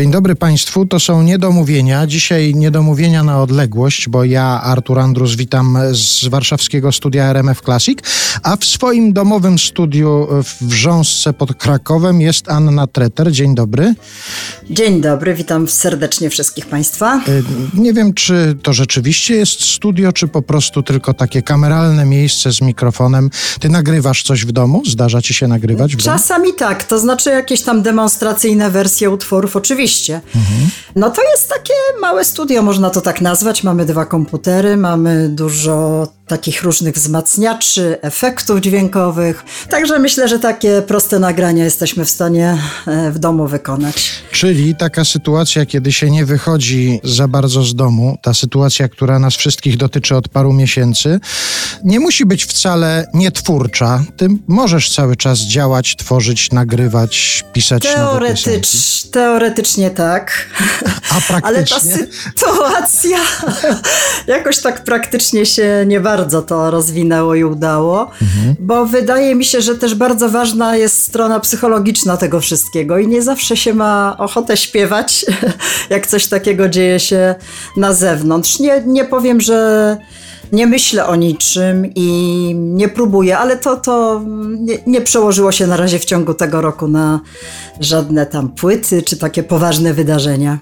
Dzień dobry Państwu. To są niedomówienia. Dzisiaj niedomówienia na odległość, bo ja, Artur Andrus, witam z warszawskiego studia RMF Classic, a w swoim domowym studiu w Wrząsce pod Krakowem jest Anna Treter. Dzień dobry. Dzień dobry, witam serdecznie wszystkich Państwa. Y, nie wiem, czy to rzeczywiście jest studio, czy po prostu tylko takie kameralne miejsce z mikrofonem. Ty nagrywasz coś w domu? Zdarza ci się nagrywać w domu? Czasami tak, to znaczy jakieś tam demonstracyjne wersje utworów, oczywiście. Mhm. No to jest takie małe studio, można to tak nazwać. Mamy dwa komputery, mamy dużo takich różnych wzmacniaczy, efektów dźwiękowych. Także myślę, że takie proste nagrania jesteśmy w stanie e, w domu wykonać. Czyli taka sytuacja, kiedy się nie wychodzi za bardzo z domu, ta sytuacja, która nas wszystkich dotyczy od paru miesięcy, nie musi być wcale nietwórcza. Ty możesz cały czas działać, tworzyć, nagrywać, pisać Teoretycz, Teoretycznie tak. A praktycznie? Ale ta sytuacja jakoś tak praktycznie się nie bardzo bardzo to rozwinęło i udało, mhm. bo wydaje mi się, że też bardzo ważna jest strona psychologiczna tego wszystkiego i nie zawsze się ma ochotę śpiewać, jak coś takiego dzieje się na zewnątrz. Nie, nie powiem, że nie myślę o niczym i nie próbuję, ale to, to nie, nie, przełożyło się na razie w ciągu tego roku na żadne tam płyty czy takie poważne wydarzenia.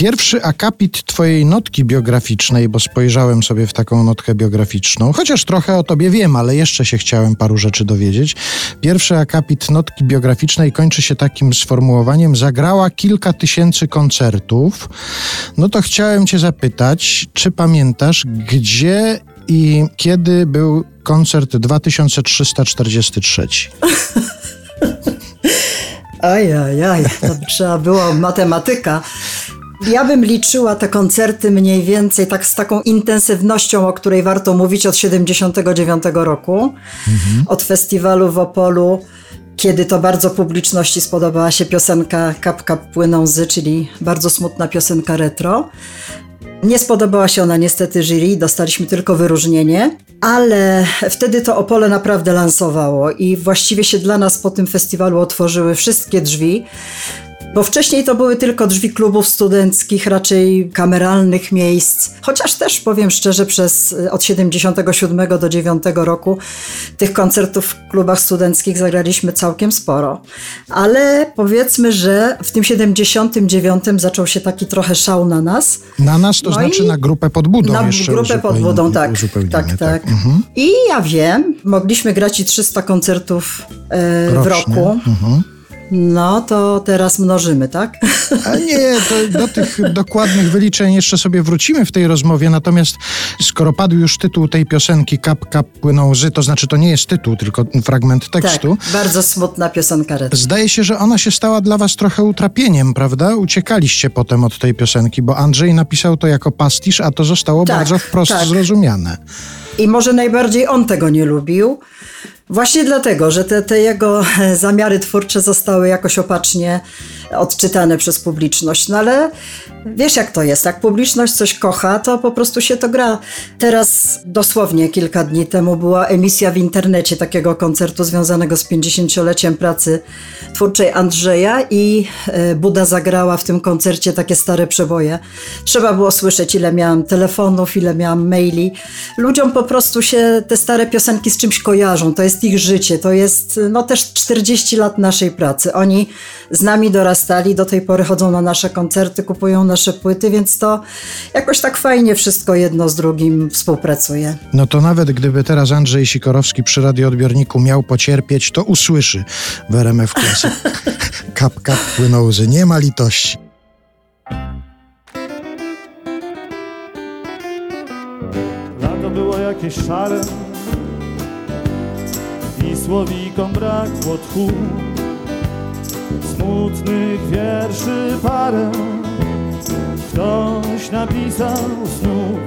Pierwszy akapit twojej notki biograficznej, bo spojrzałem sobie w taką notkę biograficzną, chociaż trochę o tobie wiem, ale jeszcze się chciałem paru rzeczy dowiedzieć. Pierwszy akapit notki biograficznej kończy się takim sformułowaniem: zagrała kilka tysięcy koncertów. No to chciałem cię zapytać, czy pamiętasz, gdzie i kiedy był koncert 2343? Ajajaj, to trzeba było matematyka. Ja bym liczyła te koncerty mniej więcej tak z taką intensywnością, o której warto mówić od 79 roku, mhm. od festiwalu w Opolu kiedy to bardzo publiczności spodobała się piosenka Kap Kap Płyną Zy, czyli bardzo smutna piosenka retro. Nie spodobała się ona niestety jury, dostaliśmy tylko wyróżnienie, ale wtedy to Opole naprawdę lansowało i właściwie się dla nas po tym festiwalu otworzyły wszystkie drzwi. Bo wcześniej to były tylko drzwi klubów studenckich, raczej kameralnych miejsc. Chociaż też powiem szczerze, przez y, od 77 do 9 roku tych koncertów w klubach studenckich zagraliśmy całkiem sporo. Ale powiedzmy, że w tym 79 zaczął się taki trochę szał na nas. Na nas to no znaczy na grupę pod budą. Na grupę pod budą, tak. Tak, tak. tak. Mhm. I ja wiem, mogliśmy grać i 300 koncertów e, w roku. Mhm. No to teraz mnożymy, tak? A nie, do tych dokładnych wyliczeń jeszcze sobie wrócimy w tej rozmowie, natomiast skoro padł już tytuł tej piosenki Kap, kap płyną łzy, to znaczy to nie jest tytuł, tylko fragment tekstu. Tak, bardzo smutna piosenka. Red. Zdaje się, że ona się stała dla was trochę utrapieniem, prawda? Uciekaliście potem od tej piosenki, bo Andrzej napisał to jako pastisz, a to zostało tak, bardzo wprost tak. zrozumiane. I może najbardziej on tego nie lubił. Właśnie dlatego, że te, te jego zamiary twórcze zostały jakoś opacznie odczytane przez publiczność. No ale wiesz jak to jest, jak publiczność coś kocha, to po prostu się to gra. Teraz dosłownie kilka dni temu była emisja w internecie takiego koncertu związanego z 50-leciem pracy twórczej Andrzeja i e, Buda zagrała w tym koncercie takie stare przeboje. Trzeba było słyszeć, ile miałam telefonów, ile miałam maili. Ludziom po prostu się te stare piosenki z czymś kojarzą. To jest ich życie, to jest no też 40 lat naszej pracy. Oni z nami dorastali, do tej pory chodzą na nasze koncerty, kupują nasze płyty, więc to jakoś tak fajnie wszystko jedno z drugim współpracuje. No to nawet gdyby teraz Andrzej Sikorowski przy radioodbiorniku miał pocierpieć, to usłyszy w RMF Classic. kap, kap płyną łzy, nie ma litości. Lato było jakieś szare i słowikom brakło tchu smutnych wierszy parę Ktoś napisał znów.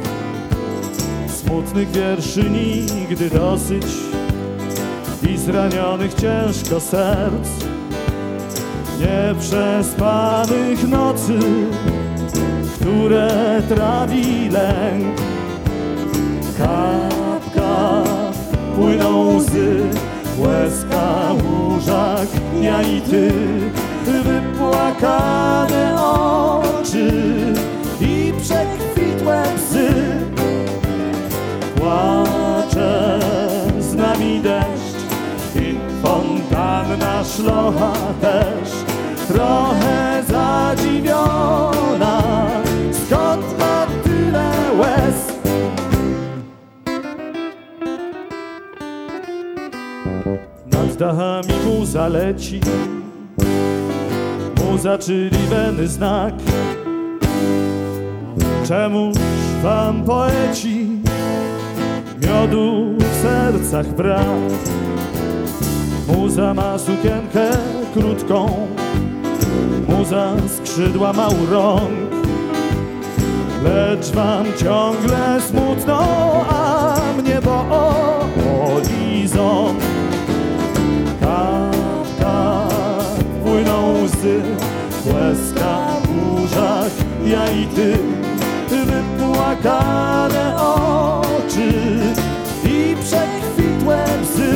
Smutnych wierszy nigdy dosyć I zranionych ciężko serc. Nieprzespanych nocy Które trawi lęk. Kap, kap, płyną łzy łezka, łóżak, ja i ty, wypłakane oczy i przekwitłe psy. Płacze z nami deszcz i fontanna szlocha też, trochę zadziwiona. Nad dachami muza leci Muza, czyli weny znak. Czemuż wam poeci? Miodu w sercach brak. Muza ma sukienkę krótką. Muza skrzydła ma u rąk. Lecz wam ciągle smutno, a mnie boli ząb Kap, łzy. Łezka w burzach, ja i ty Wypłakane oczy i przekwitłe psy